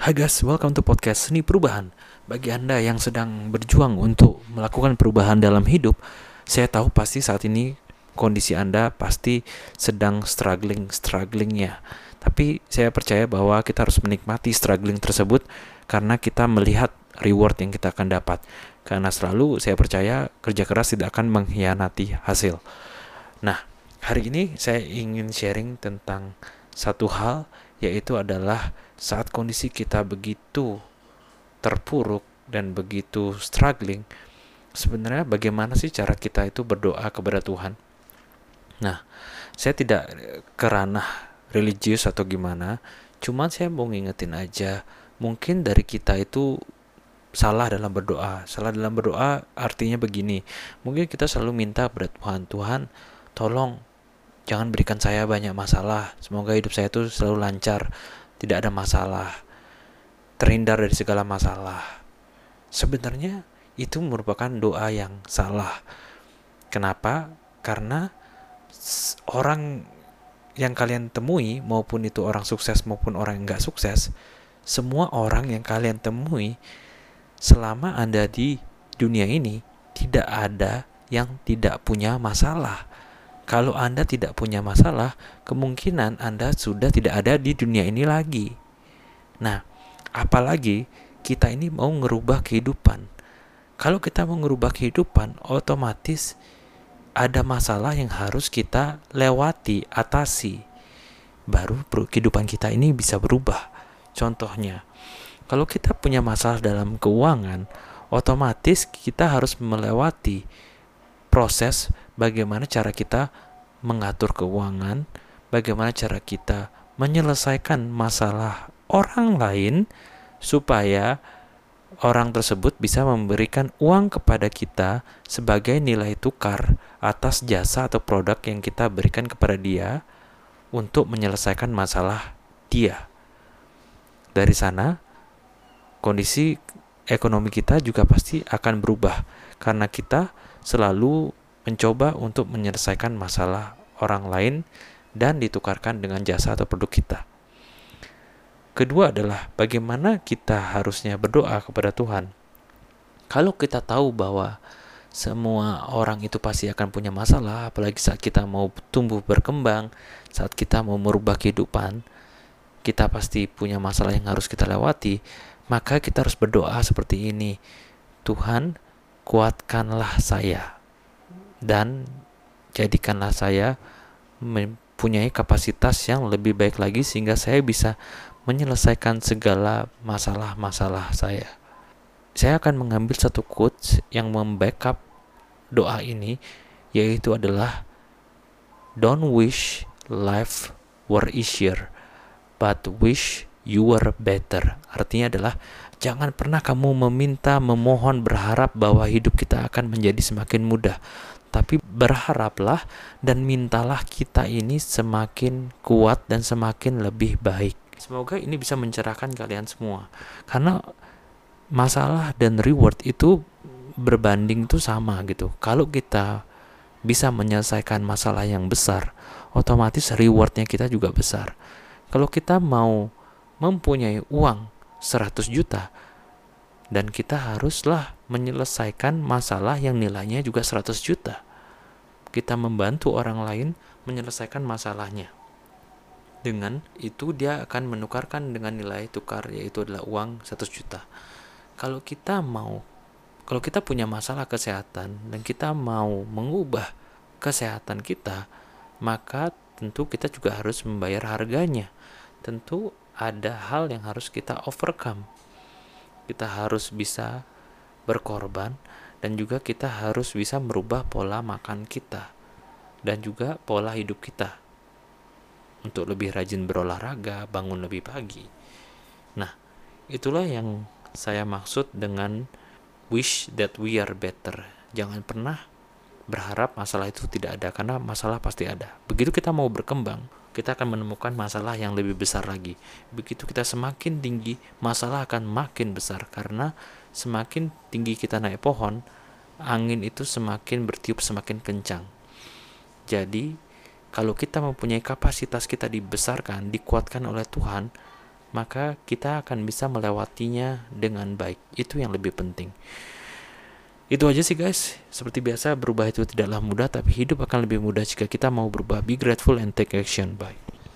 Hai guys, welcome to podcast Seni Perubahan. Bagi Anda yang sedang berjuang untuk melakukan perubahan dalam hidup, saya tahu pasti saat ini kondisi Anda pasti sedang struggling, strugglingnya. Tapi saya percaya bahwa kita harus menikmati struggling tersebut karena kita melihat reward yang kita akan dapat. Karena selalu saya percaya kerja keras tidak akan mengkhianati hasil. Nah, hari ini saya ingin sharing tentang satu hal yaitu adalah saat kondisi kita begitu terpuruk dan begitu struggling, sebenarnya bagaimana sih cara kita itu berdoa kepada Tuhan? Nah, saya tidak kerana religius atau gimana, cuman saya mau ngingetin aja, mungkin dari kita itu salah dalam berdoa. Salah dalam berdoa artinya begini, mungkin kita selalu minta kepada Tuhan, Tuhan, tolong jangan berikan saya banyak masalah. Semoga hidup saya itu selalu lancar tidak ada masalah, terhindar dari segala masalah. Sebenarnya itu merupakan doa yang salah. Kenapa? Karena orang yang kalian temui, maupun itu orang sukses maupun orang yang nggak sukses, semua orang yang kalian temui selama Anda di dunia ini tidak ada yang tidak punya masalah. Kalau Anda tidak punya masalah, kemungkinan Anda sudah tidak ada di dunia ini lagi. Nah, apalagi kita ini mau ngerubah kehidupan. Kalau kita mau ngerubah kehidupan, otomatis ada masalah yang harus kita lewati, atasi. Baru kehidupan kita ini bisa berubah. Contohnya, kalau kita punya masalah dalam keuangan, otomatis kita harus melewati proses bagaimana cara kita mengatur keuangan, bagaimana cara kita menyelesaikan masalah orang lain supaya orang tersebut bisa memberikan uang kepada kita sebagai nilai tukar atas jasa atau produk yang kita berikan kepada dia untuk menyelesaikan masalah dia. Dari sana, kondisi ekonomi kita juga pasti akan berubah karena kita selalu mencoba untuk menyelesaikan masalah orang lain dan ditukarkan dengan jasa atau produk kita. Kedua adalah bagaimana kita harusnya berdoa kepada Tuhan. Kalau kita tahu bahwa semua orang itu pasti akan punya masalah, apalagi saat kita mau tumbuh berkembang, saat kita mau merubah kehidupan, kita pasti punya masalah yang harus kita lewati, maka kita harus berdoa seperti ini. Tuhan, kuatkanlah saya dan jadikanlah saya mempunyai kapasitas yang lebih baik lagi sehingga saya bisa menyelesaikan segala masalah-masalah saya. Saya akan mengambil satu quotes yang membackup doa ini yaitu adalah Don't wish life were easier but wish you were better. Artinya adalah jangan pernah kamu meminta, memohon, berharap bahwa hidup kita akan menjadi semakin mudah, tapi berharaplah dan mintalah kita ini semakin kuat dan semakin lebih baik. Semoga ini bisa mencerahkan kalian semua. Karena masalah dan reward itu berbanding tuh sama gitu. Kalau kita bisa menyelesaikan masalah yang besar, otomatis rewardnya kita juga besar. Kalau kita mau mempunyai uang 100 juta, dan kita haruslah menyelesaikan masalah yang nilainya juga 100 juta. Kita membantu orang lain menyelesaikan masalahnya. Dengan itu dia akan menukarkan dengan nilai tukar yaitu adalah uang 100 juta. Kalau kita mau kalau kita punya masalah kesehatan dan kita mau mengubah kesehatan kita, maka tentu kita juga harus membayar harganya. Tentu ada hal yang harus kita overcome kita harus bisa berkorban dan juga kita harus bisa merubah pola makan kita dan juga pola hidup kita untuk lebih rajin berolahraga, bangun lebih pagi. Nah, itulah yang saya maksud dengan wish that we are better. Jangan pernah berharap masalah itu tidak ada karena masalah pasti ada. Begitu kita mau berkembang, kita akan menemukan masalah yang lebih besar lagi. Begitu kita semakin tinggi, masalah akan makin besar karena semakin tinggi kita naik pohon, angin itu semakin bertiup semakin kencang. Jadi, kalau kita mempunyai kapasitas kita dibesarkan, dikuatkan oleh Tuhan, maka kita akan bisa melewatinya dengan baik. Itu yang lebih penting. Itu aja sih guys. Seperti biasa berubah itu tidaklah mudah tapi hidup akan lebih mudah jika kita mau berubah. Be grateful and take action. Bye.